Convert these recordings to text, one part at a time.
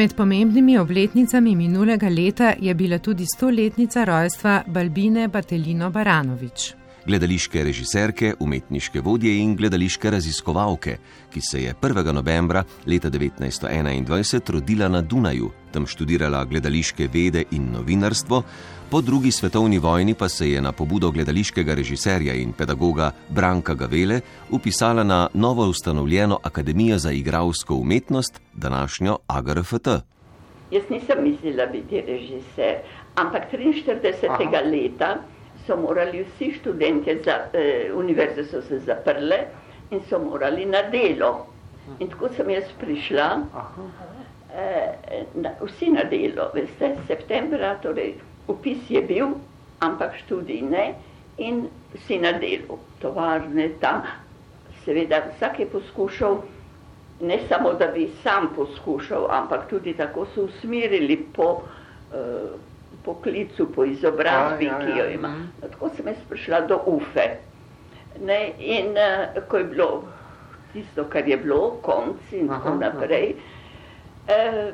Med pomembnimi obletnicami minulega leta je bila tudi stoletnica rojstva Balbine Batelino Baranovič. Gledališke režiserke, umetniške vodje in gledališke raziskovalke, ki se je 1. novembra leta 1921 rodila na Dunaju, tam študirala gledališke vede in novinarstvo, po drugi svetovni vojni pa se je na pobudo gledališkega režiserja in pedagoga Branka Gavele upisala na novo ustanovljeno Akademijo za igralsko umetnost, današnjo AGRFT. Jaz nisem mislila biti režiser, ampak 43. Aha. leta so morali vsi študenti, za, eh, univerze so se zaprle in so morali na delo. In tako sem jaz prišla, eh, na, vsi na delo, veste, septembra, torej upis je bil, ampak študij ne in vsi na delu, tovarne tam. Seveda, vsak je poskušal, ne samo da bi sam poskušal, ampak tudi tako so usmerili po poklicu, po izobrazbi, ja, ja, ja. ki jo ima. Mhm. No, tako sem jaz prišla do UFE. Ne, in uh, ko je bilo tisto, kar je bilo, konci in tako naprej, uh,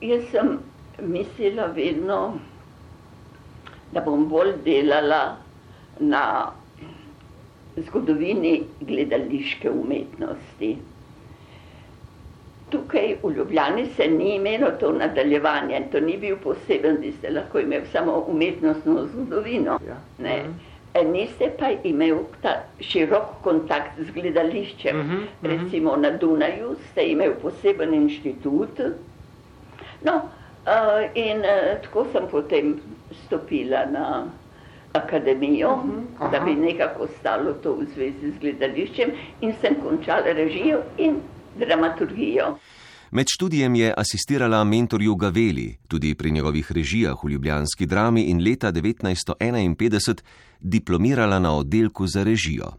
jaz sem mislila vedno, da bom bolj delala na zgodovini gledališke umetnosti. Tukaj v Ljubljani se ni imelo to nadaljevanje, to ni bil poseben, da ste lahko imeli samo umetnostno zgodovino. Ja. Ne. Mhm. E, niste pa imeli ta širok kontakt z gledališčem. Uh -huh, uh -huh. Recimo na Dunaju ste imeli poseben inštitut. No, Uh, in uh, tako sem potem stopila na akademijo, uh -huh, da bi nekako stalo to v zvezi z gledališčem, in sem končala režijo in dramaturgijo. Med študijem je asistirala mentorju Gaveli, tudi pri njegovih režijah v Ljubljanski drami in leta 1951 diplomirala na oddelku za režijo.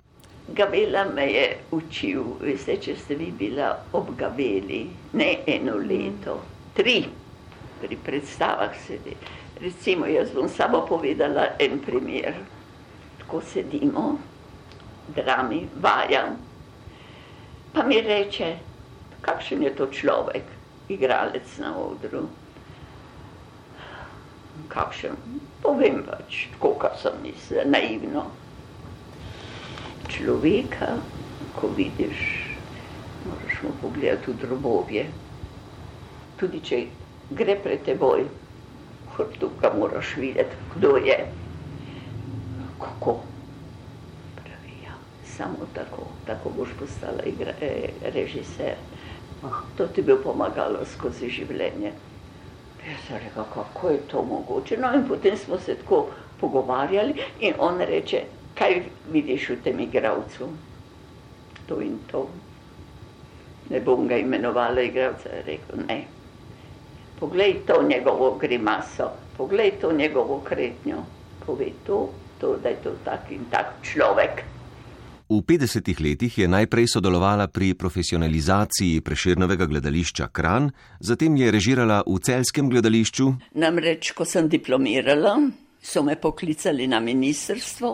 Gavela me je učil, veste, če ste vi bila ob Gaveli, ne eno leto, tri pri predstavah sedi. Recimo, jaz bom samo povedala en primer. Tako sedimo, drami, vajam. Pa mi reče, kakšen je to človek, igralec na odru. Kakšen, povem pač, tako kot sem mislila, naivno. Človeka, ko vidiš, moraš mu pogledati v drobovje. Tudi če gre pred teboj, tukaj moraš videti, kdo je. Kako? Pravi, ja, samo tako, tako boš postala igra, eh, režiser. To ti bo pomagalo skozi življenje. Jaz sem rekel, kako je to mogoče. No in potem smo se tako pogovarjali in on reče, kaj vidiš v tem igravcu? To in to. Ne bom ga imenovala igravca, je rekel, ne. Poglej to njegovo grimaso, poglej to njegovo kretnjo, povej to, to, da je to tak in tak človek. V 50-ih letih je najprej sodelovala pri profesionalizaciji preširnovega gledališča Kran, zatem je režirala v celskem gledališču. Namreč, ko sem diplomirala, so me poklicali na ministrstvo,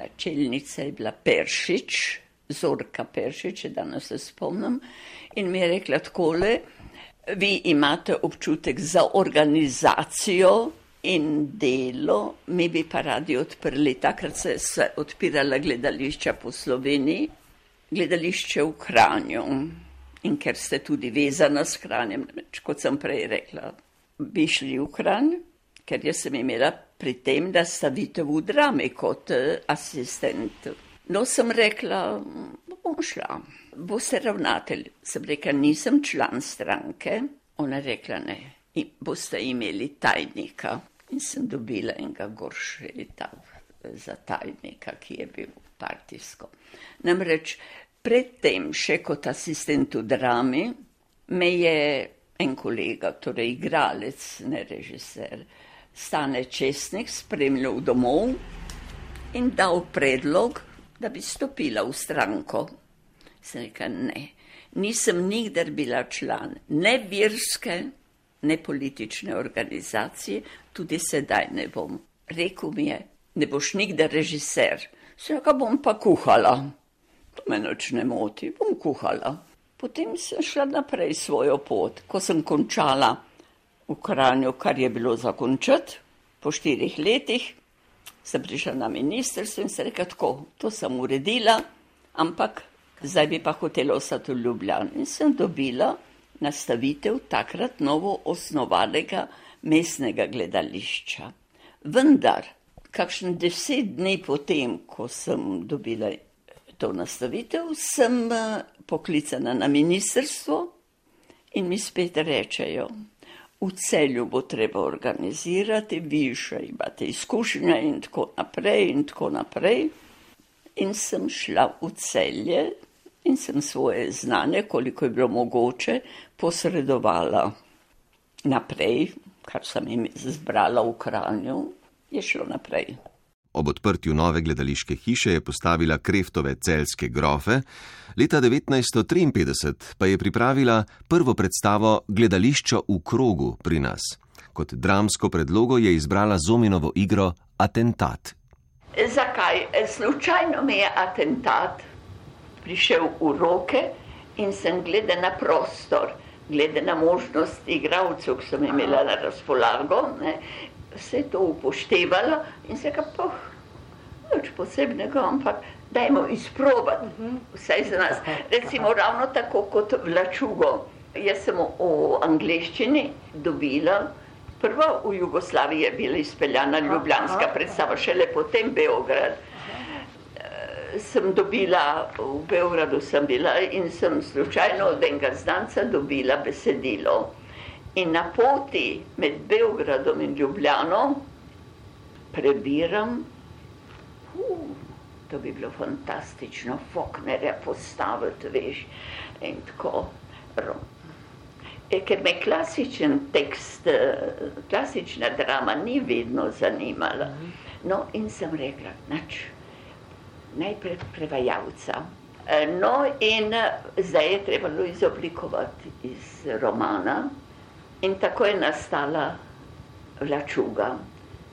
načelnica je bila Peršič, Zorka Peršič, danes se spomnim, in mi je rekla takole, vi imate občutek za organizacijo in delo, mi bi pa radi odprli, takrat se je odpirala gledališča po Sloveniji, gledališče v Kranju. In ker ste tudi vezana s Kranjem, kot sem prej rekla, bi šli v Kranj, ker jaz sem imela pri tem, da stavite v drami kot eh, asistent. No, sem rekla, bom šla boste ravnatelj. Sem rekla, nisem član stranke. Ona je rekla, ne, in boste imeli tajnika. In sem dobila enega goršeta za tajnika, ki je bil partijsko. Namreč predtem, še kot asistent v drami, me je en kolega, torej igralec, ne režiser, Stane Česnik spremljal domov in dal predlog, da bi stopila v stranko. Sem rekel, ne, nisem nikdar bila član ne virske, ne politične organizacije, tudi sedaj ne bom. Rekl mi je, ne boš nikdar režiser, se ga bom pa kuhala. To me noč ne moti, bom kuhala. Potem sem šla naprej svojo pot. Ko sem končala v Kranju, kar je bilo zakončati, po štirih letih, sem prišla na ministrstvo in se rekla tako, to sem uredila, ampak zdaj bi pa hotela ostati v Ljubljani. In sem dobila nastavitev takrat novo osnovanega mestnega gledališča. Vendar, kakšen deset dni potem, ko sem dobila to nastavitev, sem eh, poklicana na ministrstvo in mi spet rečejo, v celju bo treba organizirati, vi še imate izkušnje in tako naprej in tako naprej. In sem šla v celje in sem svoje znanje, koliko je bilo mogoče, posredovala naprej, kar sem jim zbrala v Kranju, je šlo naprej. Ob odprtju nove gledališke hiše je postavila kreftove celske grofe, leta 1953 pa je pripravila prvo predstavo Gledališča v krogu pri nas. Kot dramsko predlogo je izbrala Zominovo igro Atentat. Zakaj? Slučajno mi je atentat prišel v roke in sem gledala na prostor, gledala na možnost igralcev, ki sem imela na razpolago, ne, vse to upoštevala in se ga pa nič posebnega, ampak dajmo izprobati, vse za nas. Recimo ravno tako kot vlačugo. Jaz sem v angleščini dobila, prva v Jugoslaviji je bila izpeljana ljubljanska predstava, šele potem Beograd sem dobila, v Beogradu sem bila in sem slučajno od enega znanca dobila besedilo. In na poti med Beogradom in Ljubljano prebiram, uh, to bi bilo fantastično, Foknerja postaviti, veš, in tako. E, ker me klasičen tekst, klasična drama ni vedno zanimala. No, in sem rekla, nač najprej prevajalca. E, no, in e, zdaj je treba bilo izoblikovati iz romana, in tako je nastala Vlačuga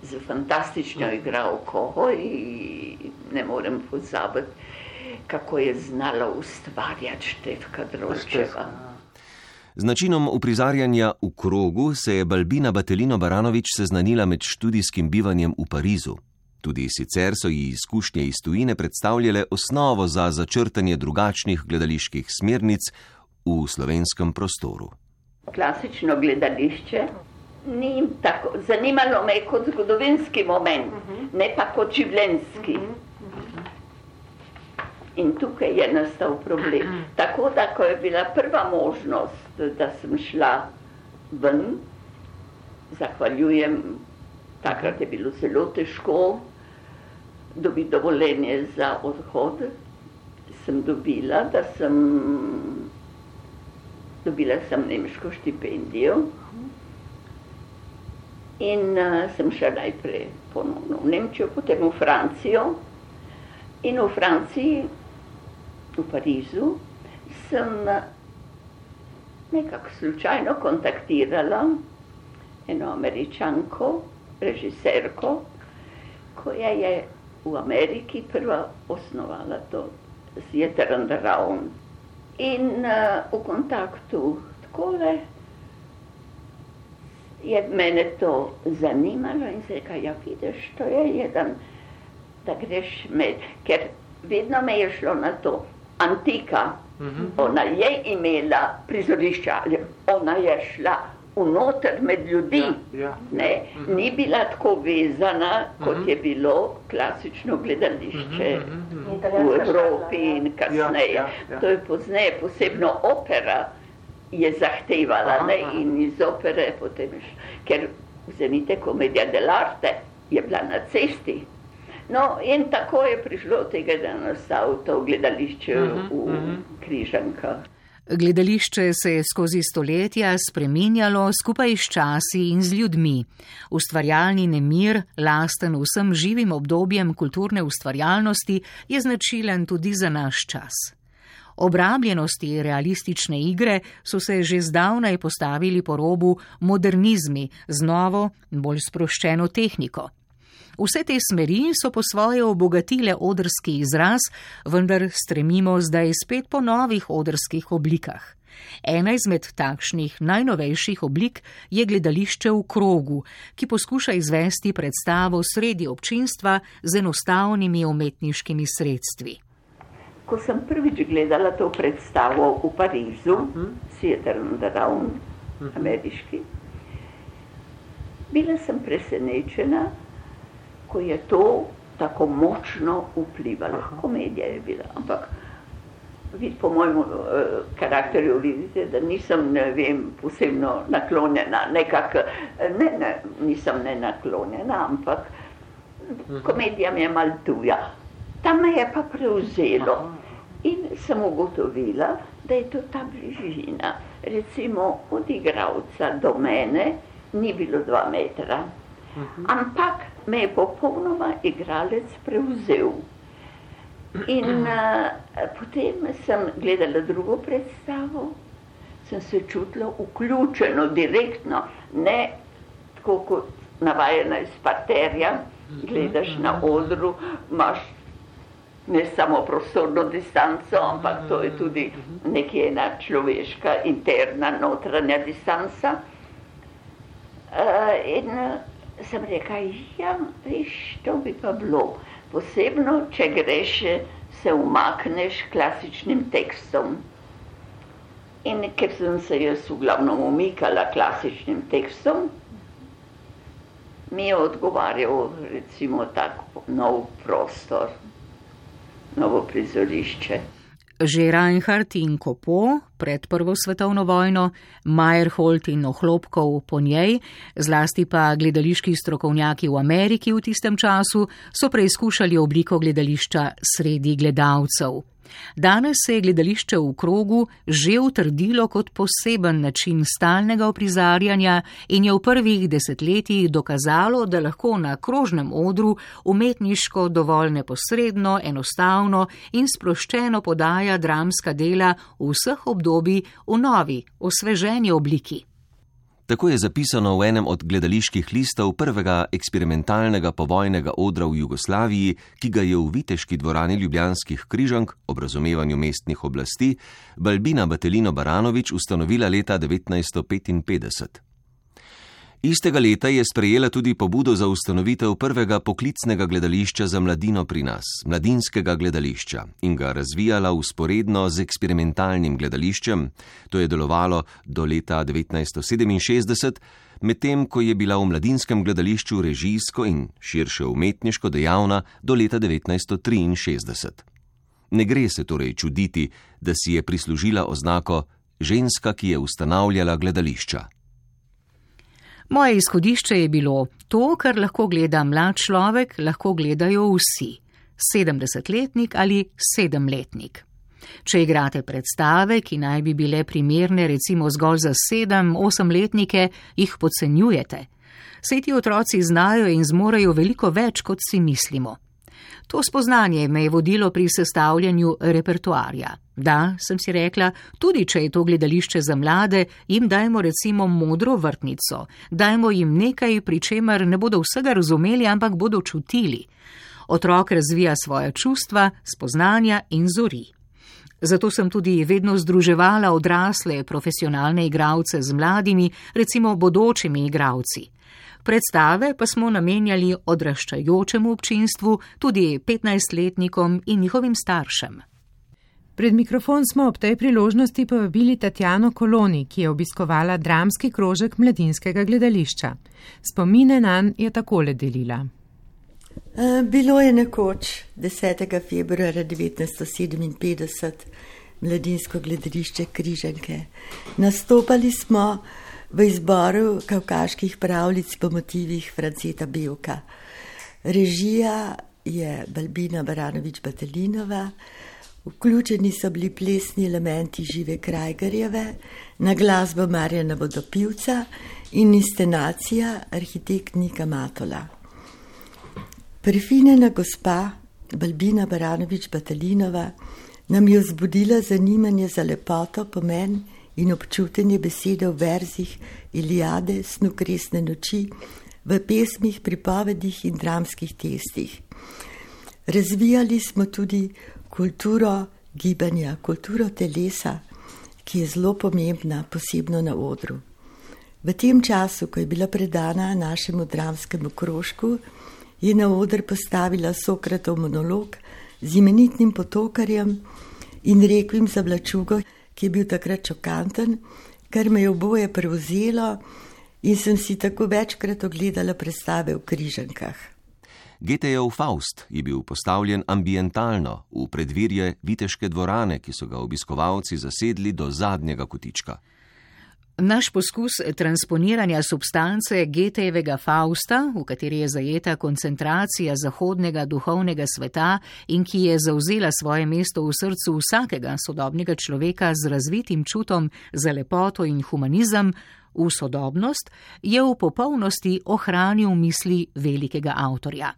z fantastično mm. igralko. Oj, ne morem pozabiti, kako je znala ustvarjati Štefka Drožčeva. Z načinom uprizarjanja v krogu se je Balbina Batelino Baranovič seznanila med študijskim bivanjem v Parizu. Tudi sicer so ji izkušnje iz tujine predstavljale osnovo za začrtanje drugačnih gledaliških smernic v slovenskem prostoru. Klasično gledališče ni tako zanimalo me kot zgodovinski moment, ne pa kot življenski. In tukaj je nastal problem. Tako da, ko je bila prva možnost, da sem šla ven, zahvaljujem Takrat je bilo zelo težko dobiti dovoljenje za odhod. Sem dobila, da sem dobila sem nemško štipendijo in uh, sem šla najprej ponovno v Nemčijo, potem v Francijo. In v Franciji, v Parizu, sem nekako slučajno kontaktirala eno američanko, režiserko, ko je, v Ameriki prva osnovala to on the Round. In uh, v kontaktu takole je mene to zanimalo in se reka, ja vidiš, to je jedan, da greš med, ker vedno me je šlo na to, antika, mm -hmm. ona je imela prizorišča, ona je šla unoter med ljudi. Ja, ja. Mhm. Ni bila tako vezana, kot mhm. je bilo klasično gledališče mhm, mhm. v Evropi in kasneje. Ja, ja, ja. To je pozneje, posebno opera je zahtevala aha, ne, in iz opere potem, ker vzemite komedija dell'arte, je bila na cesti. No, in tako je prišlo tega, da je nastalo to gledališče uh -huh, v. Križankah. Gledališče se je skozi stoletja spreminjalo skupaj s časi in z ljudmi. Ustvarjalni nemir, lasten vsem živim obdobjem kulturne ustvarjalnosti, je značilen tudi za naš čas. Obrabljenosti realistične igre so se že zdavnaj postavili po robu modernizmi z novo, bolj sproščeno tehniko. Vse te smeri so po svoje obogatile odrski izraz, vendar stremimo zdaj spet po novih odrskih oblikah. Ena izmed takšnih najnovejših oblik je gledališče v krogu, ki poskuša izvesti predstavo sredi občinstva z enostavnimi umetniškimi sredstvi. Ko sem prvič gledala to predstavo v Parizu, Theater on the Round, ameriški, bila sem presenečena, ko je to tako močno vplivalo. Komedija je bila, ampak vid, po mojem uh, karakterju vidite, da nisem, ne vem, posebno naklonjena, nekak, ne, ne, nisem ne naklonjena, ampak komedija mi je mal tuja. Tam me je pa prevzelo in sem ugotovila, da je to ta bližina. Recimo od igravca do mene ni bilo dva metra. Ampak me je popolnoma igralec prevzel. In uh, potem sem gledala drugo predstavo, sem se čutila vključeno, direktno, ne tako kot navajena iz parterja, gledaš na odru, imaš ne samo prostorno distanco, ampak to je tudi nekje ena človeška, interna, notranja distanca. Uh, in, uh, sem rekel, ja, viš, to bi pa bilo. Posebno, če greš, se umakneš klasičnim tekstom. In ker sem se jaz v glavnem umikala klasičnim tekstom, mi je odgovarjal recimo tak nov prostor, novo prizorišče. Že Reinhardt in Kopo pred Prvo svetovno vojno, Meyerhold in Ohlopkov po njej, zlasti pa gledališki strokovnjaki v Ameriki v tistem času, so preizkušali obliko gledališča sredi gledalcev. Danes se je gledališče v krogu že utrdilo kot poseben način stalnega oprizarjanja in je v prvih desetletjih dokazalo, da lahko na krožnem odru umetniško dovolj neposredno, enostavno in sproščeno podaja dramska dela vseh obdobjih v novi, osveženi obliki. Tako je zapisano v enem od gledaliških listov prvega eksperimentalnega povojnega odra v Jugoslaviji, ki ga je v Viteški dvorani Ljubljanskih križank ob razumevanju mestnih oblasti Balbina Batelino Baranovič ustanovila leta 1955. Istega leta je sprejela tudi pobudo za ustanovitev prvega poklicnega gledališča za mladino pri nas, mladinskega gledališča, in ga razvijala usporedno z eksperimentalnim gledališčem. To je delovalo do leta 1967, medtem ko je bila v mladinskem gledališču režijsko in širše umetniško dejavna do leta 1963. Ne gre se torej čuditi, da si je prislužila oznako ženska, ki je ustanavljala gledališča. Moje izhodišče je bilo to, kar lahko gleda mlad človek, lahko gledajo vsi, sedemdesetletnik ali sedemletnik. Če igrate predstave, ki naj bi bile primerne recimo zgolj za sedem, osemletnike, jih podcenjujete. Sej ti otroci znajo in zmorejo veliko več, kot si mislimo. To spoznanje me je vodilo pri sestavljanju repertoarja. Da, sem si rekla, tudi če je to gledališče za mlade, jim dajmo recimo modro vrtnico, dajmo jim nekaj, pri čemer ne bodo vsega razumeli, ampak bodo čutili. Otrok razvija svoje čustva, spoznanja in zori. Zato sem tudi vedno združevala odrasle profesionalne igralce z mladimi, recimo bodočimi igravci predstave pa smo namenjali odraščajočemu občinstvu, tudi 15-letnikom in njihovim staršem. Pred mikrofon smo ob tej priložnosti povabili Tatjano Koloni, ki je obiskovala dramski krožek mladinskega gledališča. Spomine na nj je takole delila. E, bilo je nekoč 10. februarja 1957 mladinsko gledališče Križanke. Nastopali smo v izboru kavkaških pravljic po motivih Franceta Belka. Režija je Balbina Baranovič Batelinova, Vključeni so bili plesni elementi žive Krajgerjeve, na glasbo Marjana Vodopivca in inscenacija arhitekt Nika Matola. Prefinjena gospa Balbina Baranovič Batalinova nam je vzbudila zanimanje za lepoto, pomen in občutenje besede v verzih Iliade, snukresne noči, v pesmih, pripovedih in dramskih testih. Razvijali smo tudi kulturo gibanja, kulturo telesa, ki je zelo pomembna, posebno na odru. V tem času, ko je bila predana našemu dramskemu krožku, je na oder postavila Sokratov monolog z imenitnim potokarjem in rekvim za vlačugo, ki je bil takrat čokanten, kar me je oboje prevzelo in sem si tako večkrat ogledala predstave v križankah. Getejev Faust je bil postavljen ambientalno v predvirje viteške dvorane, ki so ga obiskovalci zasedli do zadnjega kotička. Naš poskus transponiranja substance Getejevega Fausta, v kateri je zajeta koncentracija zahodnega duhovnega sveta in ki je zauzela svoje mesto v srcu vsakega sodobnega človeka z razvitim čutom za lepoto in humanizem, v sodobnost, je v popolnosti ohranil misli velikega avtorja.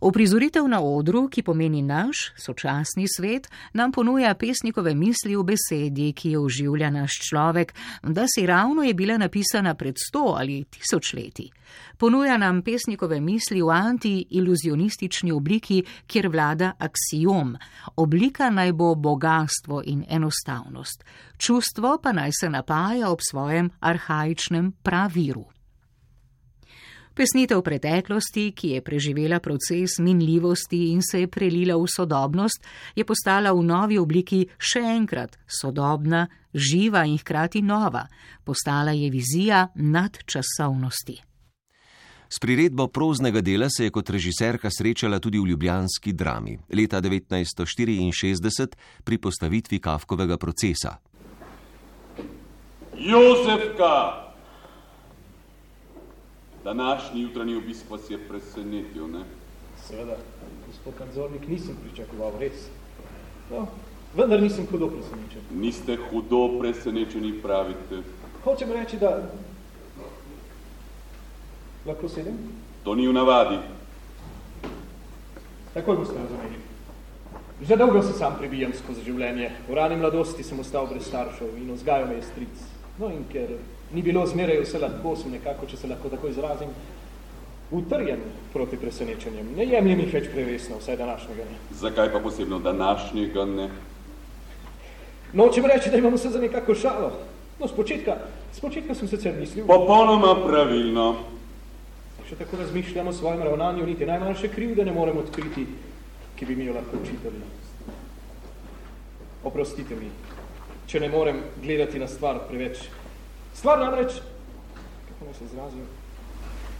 Oprizoritev na odru, ki pomeni naš sočasni svet, nam ponuja pesnikove misli v besedi, ki jo uživlja naš človek, da si ravno je bila napisana pred sto ali tisoč leti. Ponuja nam pesnikove misli v anti-iluzionistični obliki, kjer vlada aksijom. Oblika naj bo bogatstvo in enostavnost, čustvo pa naj se napaja ob svojem arhajičnem praviru. Pesnitev preteklosti, ki je preživela proces minljivosti in se je prelila v sodobnost, je postala v novi obliki še enkrat sodobna, živa in hkrati nova. Postala je vizija nadčasovnosti. S priredbo proznega dela se je kot režiserka srečala tudi v ljubljanski drami leta 1964 pri postavitvi Kafkovega procesa. Jozefka! Današnji jutranji obisk vas je presenetil, ne? Seveda, gospod nadzornik, nisem pričakoval, res. No, vendar nisem hudo presenečen. Niste hudo presenečeni, pravite. Hočem reči, da... Lahko sedem? To ni v navadi. Takoj boste razumeli. Že dolgo se sam pribijam skozi življenje. V rani mladosti sem ostal brez staršev in vzgajal me je stric. No in ker ni bilo zmeraj vse lahko, sem nekako, če se lahko tako izrazim, utrjen proti presenečenjem. Ne jemljem jih več prevesno, vsaj današnjega ne. Zakaj pa posebno današnjega ne? No, če reči, da imam vse za nekako šalo. No, spočetka, spočetka sem se cel mislil. Popolnoma pravilno. Še tako razmišljamo o svojem ravnanju, niti najmanjše krivde ne moremo odkriti, ki bi mi jo lahko učitali. Oprostite mi, če ne morem gledati na stvar preveč Stvar namreč, kako naj se izrazim,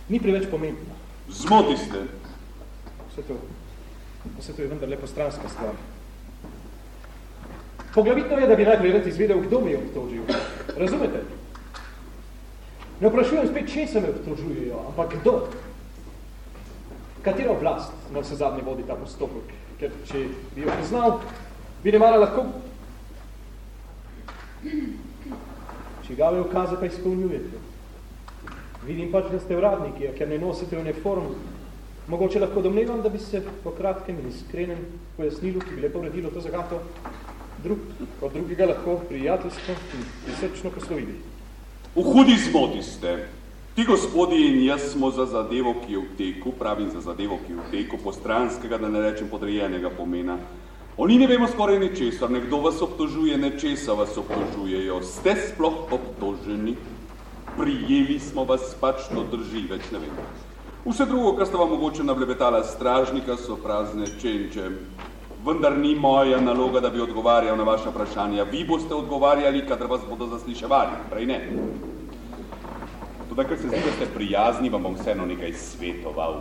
ni preveč pomembna. Zmoti ste. Vse to, vse to je vendar lepo stranska stvar. Poglavitno je, da bi najprej rad izvedel, kdo me je obtožil. Razumete? Ne vprašujem spet, če se me obtožujejo, ampak kdo? Katera oblast na vse zadnje vodi ta postopek? Ker če bi jo poznal, bi ne mara lahko čigave ukaze pa izpolnjujete. Vidim pač, da ste uradniki, a ker ne nosite uniform, mogoče lahko domnevam, da bi se po kratkem in iskrenem pojasnilu, ki bi lepo uredilo to zagato, drug od drugega lahko prijateljsko in prisrčno poslovili. V hudi zmoti ste. Ti gospodi in jaz smo za zadevo, ki je v teku, pravim za zadevo, ki je v teku, postranskega, da ne rečem podrejenega pomena, Oni ne vemo skoraj ničesar, nekdo vas obtožuje, nečesa vas obtožujejo. Ste sploh obtoženi? Prijeli smo vas, pač to drži, več ne vem. Vse drugo, kar sta vam mogoče nablebetala stražnika, so prazne čenče. Vendar ni moja naloga, da bi odgovarjal na vaše vprašanja. Vi boste odgovarjali, kadar vas bodo zasliševali, prej ne. Tudi, ker se zdi, da ste prijazni, vam bom vseeno nekaj svetoval.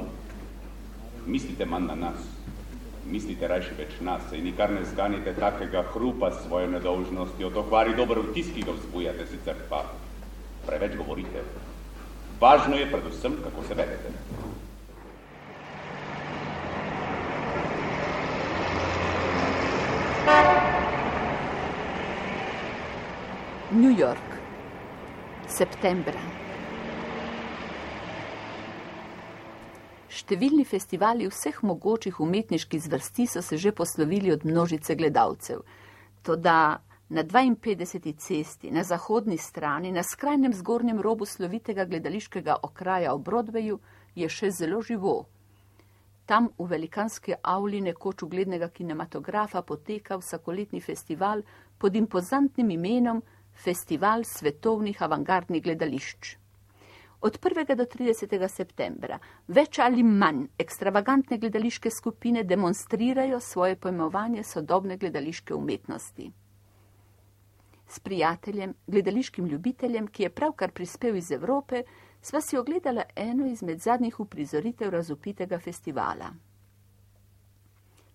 Mislite manj na nas mislite rajši več nase in nikar ne zganite takega hrupa s svojo nedolžnostjo, to kvari dober vtis, ki ga vzbujate, sicer pa preveč govorite. Važno je predvsem, kako se vedete. New York, septembra Številni festivali vseh mogočih umetniških zvrsti so se že poslovili od množice gledalcev. Toda na 52. cesti, na zahodni strani, na skrajnem zgornjem robu slovitega gledališkega okraja v Broadwayu, je še zelo živo. Tam v velikanski avli nekoč uglednega kinematografa poteka vsakoletni festival pod impozantnim imenom Festival svetovnih avangardnih gledališč. Od 1. do 30. septembra več ali manj ekstravagantne gledališke skupine demonstrirajo svoje pojmovanje sodobne gledališke umetnosti. S prijateljem, gledališkim ljubiteljem, ki je pravkar prispel iz Evrope, sva si ogledala eno izmed zadnjih uprizoritev razupitega festivala.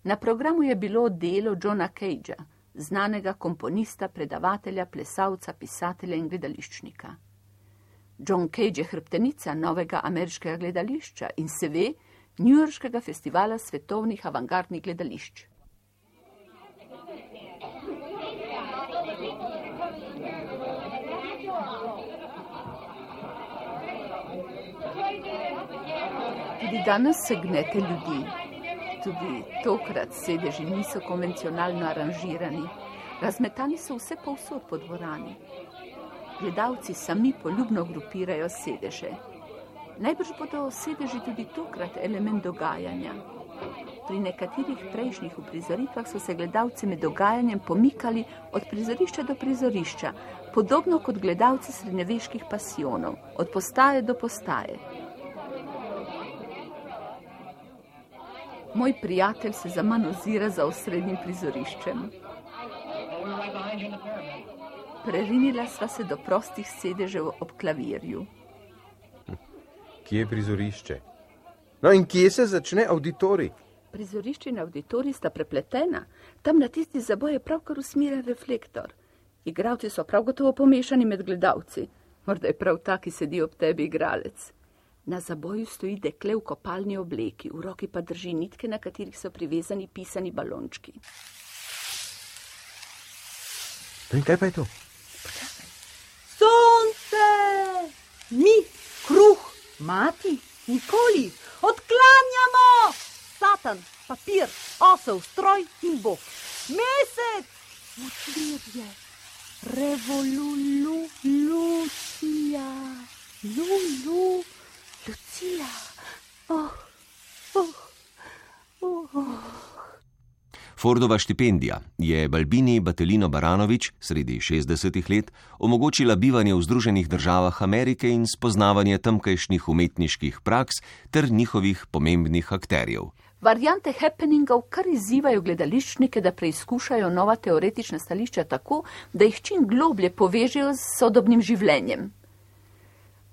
Na programu je bilo delo Johna Cagea, znanega komponista, predavatelja, plesalca, pisatelja in gledališčnika. John Cage je hrbtenica novega ameriškega gledališča in se ve, Njujorškega festivala svetovnih avangardnih gledališč. Tudi danes se gnete ljudi. Tudi tokrat sedeži niso konvencionalno aranžirani. Razmetani so vse povsod po dvorani. Gledalci sami poljubno grupirajo sedeže. Najbrž bodo sedeži tudi tokrat element dogajanja. Pri nekaterih prejšnjih uprizoritvah so se gledalci med dogajanjem pomikali od prizorišča do prizorišča, podobno kot gledalci srednjeveških pasionov, od postaje do postaje. Moj prijatelj se za mano ozira za osrednjim prizoriščem. Prerinila sva se do prostih sedežev ob klavirju. Kje je prizorišče? No in kje se začne auditorij? Prizorišče in auditorij sta prepletena, tam na tisti zaboj je pravkar usmeren reflektor. Igravci so prav gotovo pomešani med gledalci. Morda je prav ta, ki sedi ob tebi igralec. Na zaboju stoji dekle v kopalni obleki, v roki pa drži nitke, na katerih so privezani pisani balončki. In kaj pa je to? Sonce, mi, kruh, mati, nikoli, odklanjamo! Satan, papir, osel, stroj in bog. Mesec, močvirje, revolucija, lulu. Lucija. Oh, oh, oh, oh. Fordova štipendija je Balbini Batelino Baranovič sredi 60-ih let omogočila bivanje v Združenih državah Amerike in spoznavanje tamkajšnjih umetniških praks ter njihovih pomembnih akterjev. Variante happeningov kar izzivajo gledališčnike, da preizkušajo nova teoretična stališča tako, da jih čim globlje povežejo s sodobnim življenjem.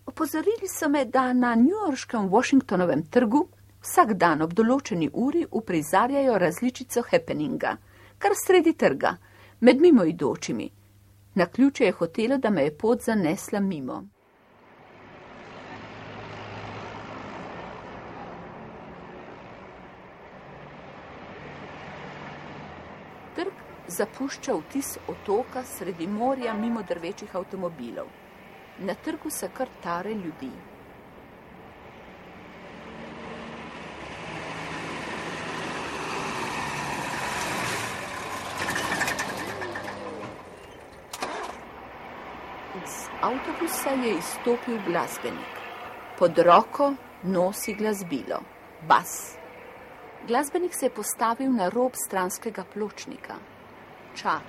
Opozorili so me, da na newyorškem Washingtonovem trgu vsak dan ob določeni uri uprizarjajo različico happeninga, kar sredi trga, med mimoidočimi. Na ključe je hotelo, da me je pot zanesla mimo. Trg zapušča vtis otoka sredi morja mimo drvečih avtomobilov. Na trgu se kar tare ljudi. Iz avtobusa je izstopil glasbenik. Pod roko nosi glasbilo, bas. Glasbenik se je postavil na rob stranskega pločnika. Čak,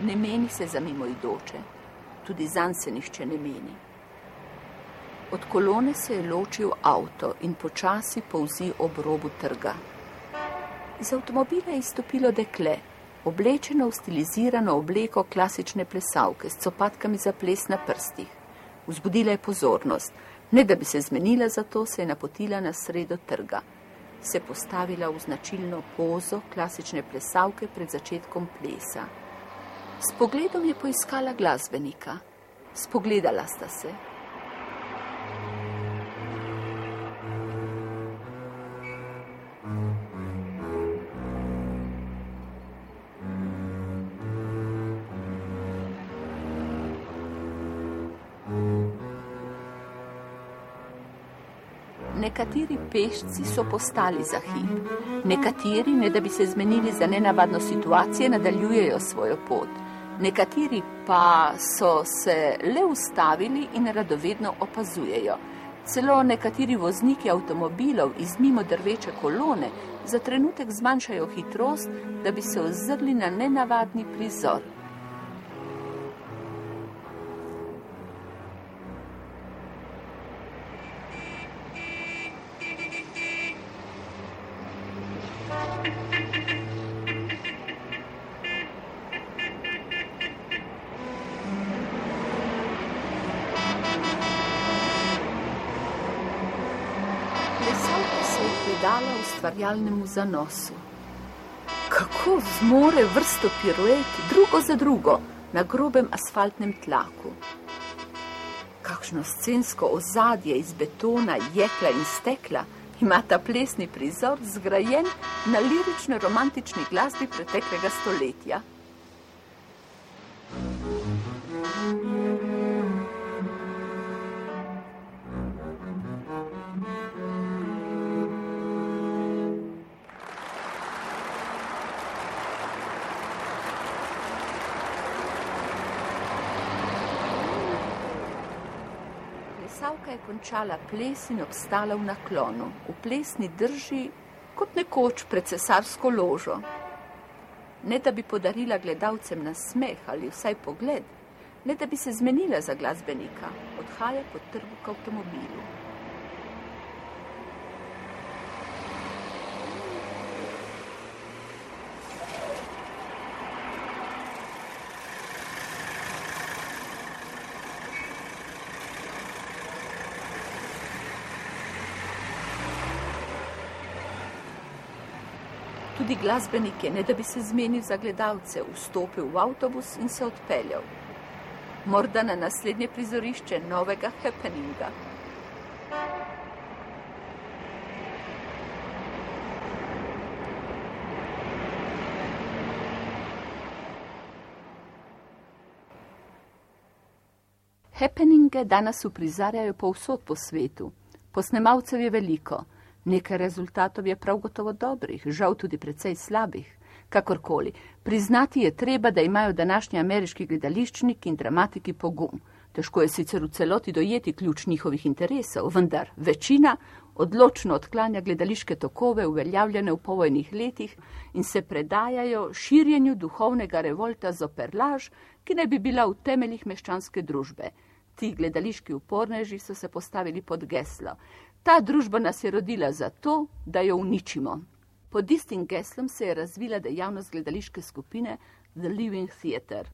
ne meni se za mimoidoče tudi zanj se nišče ne meni. Od kolone se je ločil avto in počasi povzi ob robu trga. Iz avtomobila je izstopilo dekle, oblečeno v stilizirano obleko klasične plesalke s copatkami za ples na prstih. Vzbudila je pozornost, ne da bi se zmenila za to, se je napotila na sredo trga. Se postavila v značilno pozo klasične plesalke pred začetkom plesa. S pogledom je poiskala glasbenika. Spogledala sta se. Nekateri pešci so postali za hip, nekateri, ne da bi se zmenili za nenavadno situacijo, nadaljujejo svojo pot, nekateri pa so se le ustavili in radovedno opazujejo. Celo nekateri vozniki avtomobilov iz mimo drveče kolone za trenutek zmanjšajo hitrost, da bi se ozrli na nenavadni prizor. Ustvarjalnemu zanosu. Kako zmore vrsto piruet, drugo za drugo, na grobem asfaltnem tlaku. Kakšno scensko ozadje iz betona, jekla in stekla ima ta plesni prizor zgrajen na lirično-romantični glasbi preteklega stoletja. Plesavka je končala ples in obstala v naklonu, v plesni drži kot nekoč pred cesarsko ložo. Ne da bi podarila gledalcem na smeh ali vsaj pogled, ne da bi se zmenila za glasbenika, odhaja po trgu k avtomobilu. Glasbenik je, ne da bi se zmenil za gledalce, vstopil v avtobus in se odpeljal. Morda na naslednje prizorišče novega happeninga. Happeninge danes uprizarjajo povsod po svetu. Posnemalcev je veliko. Nekaj rezultatov je prav gotovo dobrih, žal tudi precej slabih. Kakorkoli, priznati je treba, da imajo današnji ameriški gledališčniki in dramatiki pogum. Težko je sicer v celoti dojeti ključ njihovih interesov, vendar večina odločno odklanja gledališke tokove uveljavljene v povojnih letih in se predajajo širjenju duhovnega revolta zoper laž, ki naj bi bila v temeljih meščanske družbe. Ti gledališki uporneži so se postavili pod geslo. Ta družba nas je rodila zato, da jo uničimo. Pod istim geslom se je razvila dejavnost gledališke skupine The Living Theatre.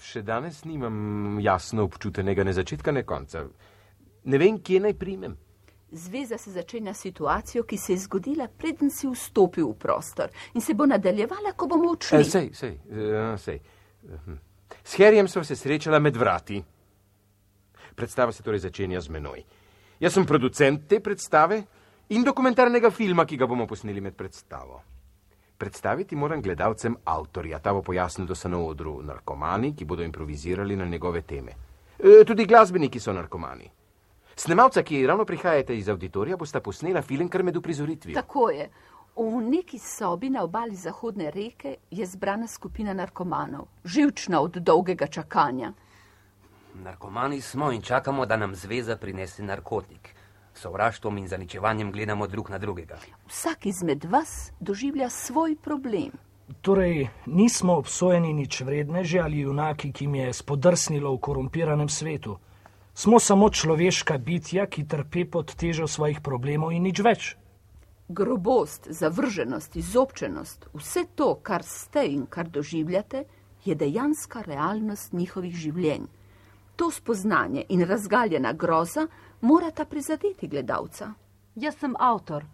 Še danes nimam jasno občutenega ne začetka, ne konca. Ne vem, kje naj primem. Zveza se začenja s situacijo, ki se je zgodila, preden si vstopil v prostor in se bo nadaljevala, ko bomo odšli. E, sej, sej, uh, sej. Uh, s Herjem sem se srečala med vrati. Predstava se torej začenja z menoj. Jaz sem producent te predstave in dokumentarnega filma, ki ga bomo posneli med predstavo. Predstaviti moram gledalcem avtorja, ta bo pojasnil, da so na odru narkomani, ki bodo improvizirali na njegove teme. E, tudi glasbeniki so narkomani. Snemalca, ki ravno prihajate iz auditorija, bosta posnela film kar med uprizoritvijo. Tako je. V neki sobi na obali Zahodne reke je zbrana skupina narkomanov, živčna od dolgega čakanja. Narkomani smo in čakamo, da nam zveza prinese narkotik. Sovraštvom in zaničevanjem gledamo drug na drugega. Vsak izmed vas doživlja svoj problem. Torej, nismo obsojeni nič vredneži ali junaki, ki jim je spodrsnilo v korumpiranem svetu. Smo samo človeška bitja, ki trpe pod težo svojih problemov in nič več. Grobost, zavrženost, izobčenost, vse to, kar ste in kar doživljate, je dejanska realnost njihovih življenj. To spoznanje in razgaljena groza morata prizadeti gledalca. Jaz sem avtor.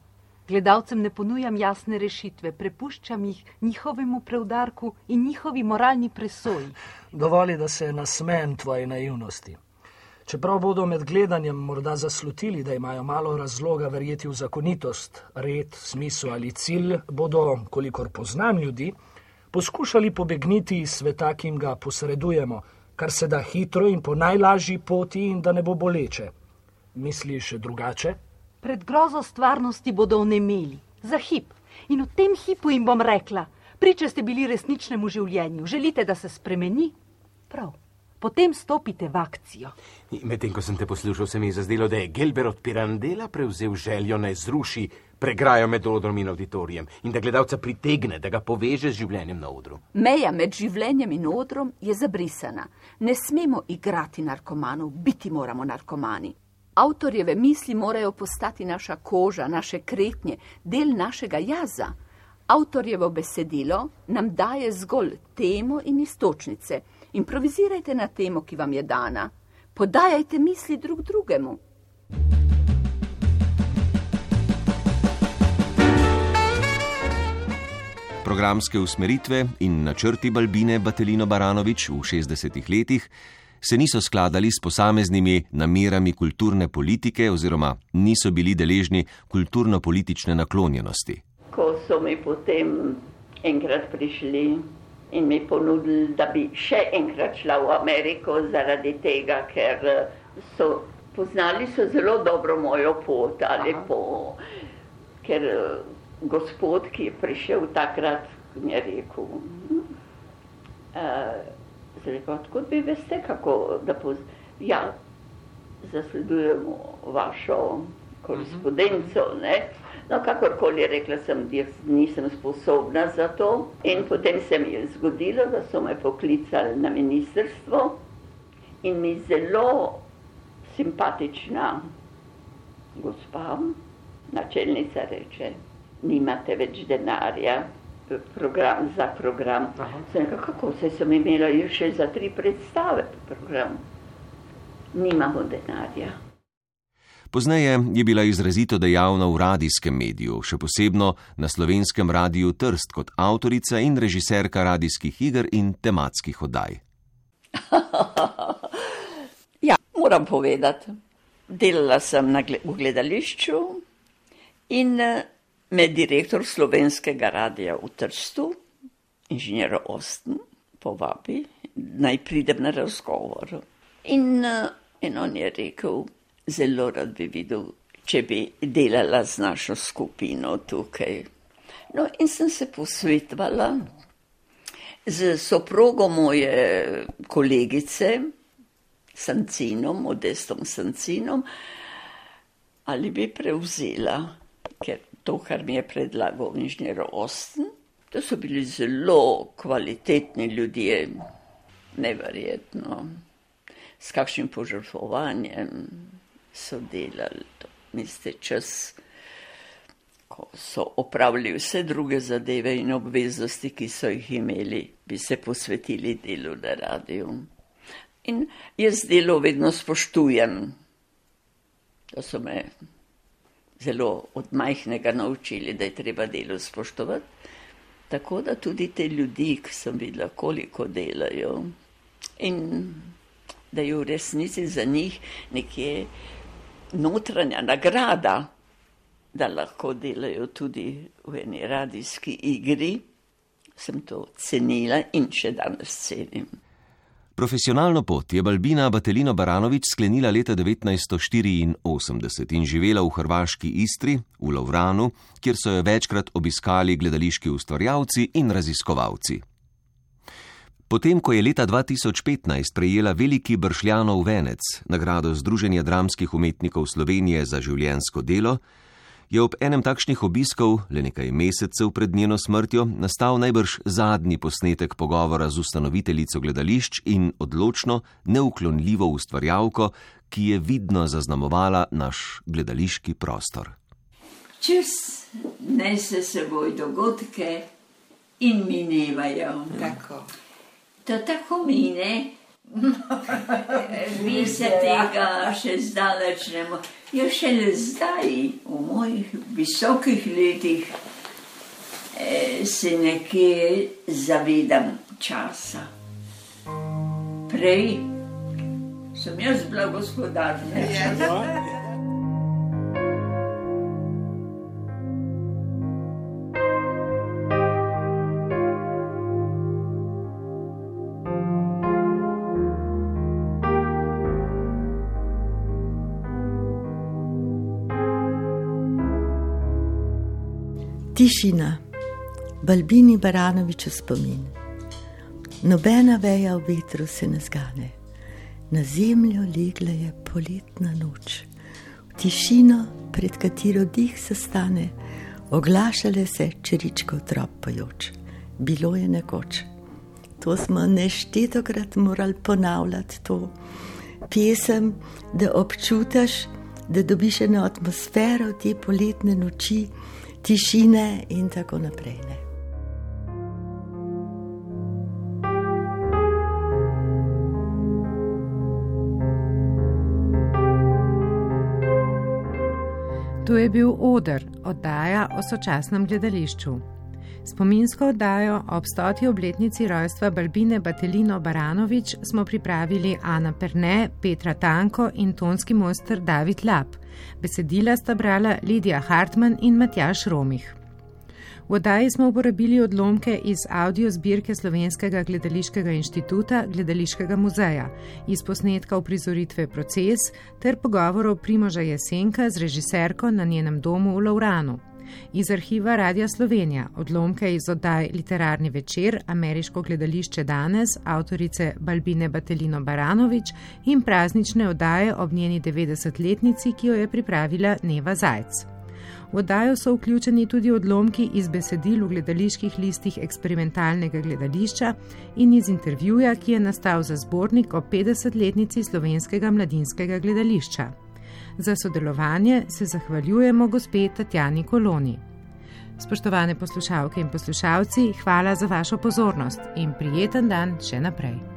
Gledalcem ne ponujam jasne rešitve, prepuščam jih njihovemu preudarku in njihovi moralni presoji. Dovolj, da se nasmejem tvoji naivnosti. Čeprav bodo med gledanjem morda zaslutili, da imajo malo razloga verjeti v zakonitost, red, smisel ali cilj, bodo, kolikor poznam ljudi, poskušali pobegniti iz sveta, ki jim ga posredujemo, kar se da hitro in po najlažji poti, in da ne bo boleče. Misliš drugače? Pred grozo stvarnosti bodo onemeli, za hip. In v tem hipu jim bom rekla: Priče ste bili resničnemu življenju, želite, da se spremeni? Prav. Potem stopite v akcijo. Medtem ko sem te poslušal, se mi je zazdelo, da je Gelber od Pirandela prevzel željo naj zruši pregrajo med odrom in auditorijem in da gledalca pritegne, da ga poveže z življenjem na odru. Meja med življenjem in odrom je zabrisana. Ne smemo igrati narkomanov, biti moramo narkomani. Avtorjeve misli morajo postati naša koža, naše kretnje, del našega jaza. Avtorjevo besedilo nam daje zgolj temo in istočnice. Improvizirajte na temo, ki vam je dana. Podajajte misli drug drugemu. Programske usmeritve in načrti Balbine Batelino Baranovič v 60-ih letih se niso skladali s posameznimi namerami kulturne politike oziroma niso bili deležni kulturno-politične naklonjenosti. Ko so mi potem enkrat prišli in mi ponudili, da bi še enkrat šla v Ameriko zaradi tega, ker so poznali so zelo dobro mojo pot ali po, ker gospod, ki je prišel takrat, mi je rekel, uh, rekel odkud vi veste, kako da poz... Ja, zasledujemo vašo korespondenco, ne? No, kakorkoli rekla sem, jaz nisem sposobna za to. In potem se mi je zgodilo, da so me poklicali na ministrstvo in mi zelo simpatična gospa, načelnica reče, nimate več denarja, program za program. Sem rekla, kako se sem imela še za tri predstave program. Nimamo denarja. Pozneje je bila izrazito dejavna v radijskem mediju, še posebno na slovenskem radiju Trst kot avtorica in režiserka radijskih iger in tematskih oddaj. ja, moram povedati, delala sem na v gledališču in me direktor slovenskega radia v Trstu, inženir Osten, povabi, naj pridem na razgovor. In, in on je rekel, zelo rad bi videl, če bi delala z našo skupino tukaj. No, in sem se posvetovala z soprogo moje kolegice, Sancinom, Modestom Sancinom, ali bi prevzela, ker to, kar mi je predlagal inženir Osten, to so bili zelo kvalitetni ljudje, neverjetno, s kakšnim požrtvovanjem so delali, misli čas, ko so opravili vse druge zadeve in obveznosti, ki so jih imeli, bi se posvetili delu na radiju. In jaz delo vedno spoštujem, da so me zelo od majhnega naučili, da je treba delo spoštovati. Tako da tudi te ljudi, ki sem videla, koliko delajo in da je v resnici za njih nekje notranja nagrada, da lahko delajo tudi v eni radijski igri, sem to cenila in še danes cenim. Profesionalno pot je Balbina Batelino Baranovič sklenila leta 1984 in živela v hrvaški Istri, v Lovranu, kjer so jo večkrat obiskali gledališki ustvarjalci in raziskovalci. Potem, ko je leta 2015 prejela veliki bršljanov venec, nagrado Združenja dramskih umetnikov Slovenije za življensko delo, je ob enem takšnih obiskov, le nekaj mesecev pred njeno smrtjo, nastal najbrž zadnji posnetek pogovora z ustanoviteljico gledališč in odločno, neuklonljivo ustvarjalko, ki je vidno zaznamovala naš gledališki prostor. Čus nese seboj dogodke in minevajo. Tako. To tako mine. Mi se tega še zdaleč ne moremo. Jaz šele zdaj, v mojih visokih letih, se nekje zavedam časa. Prej sem jaz bila gospodarna. Tišina, Balbini Baranovič v spomin. Nobena veja v vetru se ne zgane, na zemljo legla je poletna noč. V tišino, pred katero dih se stane, oglašale se čeričko trop pojoč. Bilo je nekoč. To smo neštetokrat morali ponavljati to pesem, da občutiš, da dobiš eno atmosfero te poletne noči tišine in tako naprej. Ne. To je bil Oder, oddaja o sočasnem gledališču. Spominsko oddajo ob stoti obletnici rojstva Balbine Batelino Baranovič smo pripravili Ana Perne, Petra Tanko in tonski mojster David Lap. Besedila sta brala Lidija Hartmann in Matjaš Romih. V oddaji smo uporabili odlomke iz audio zbirke Slovenskega gledališkega inštituta Gledališkega muzeja, iz posnetka uprizoritve Proces ter pogovorov Primoža Jesenka z režiserko na njenem domu v Lauranu. Iz arhiva Radia Slovenija odlomke iz oddaj Literarni večer, Ameriško gledališče danes, avtorice Balbine Batelino Baranovič in praznične oddaje ob njeni 90-letnici, ki jo je pripravila Neva Zajc. V oddajo so vključeni tudi odlomki iz besedil v gledaliških listih eksperimentalnega gledališča in iz intervjuja, ki je nastal za zbornik o 50-letnici slovenskega mladinskega gledališča. Za sodelovanje se zahvaljujemo gospe Tatjani Koloni. Spoštovane poslušalke in poslušalci, hvala za vašo pozornost in prijeten dan še naprej.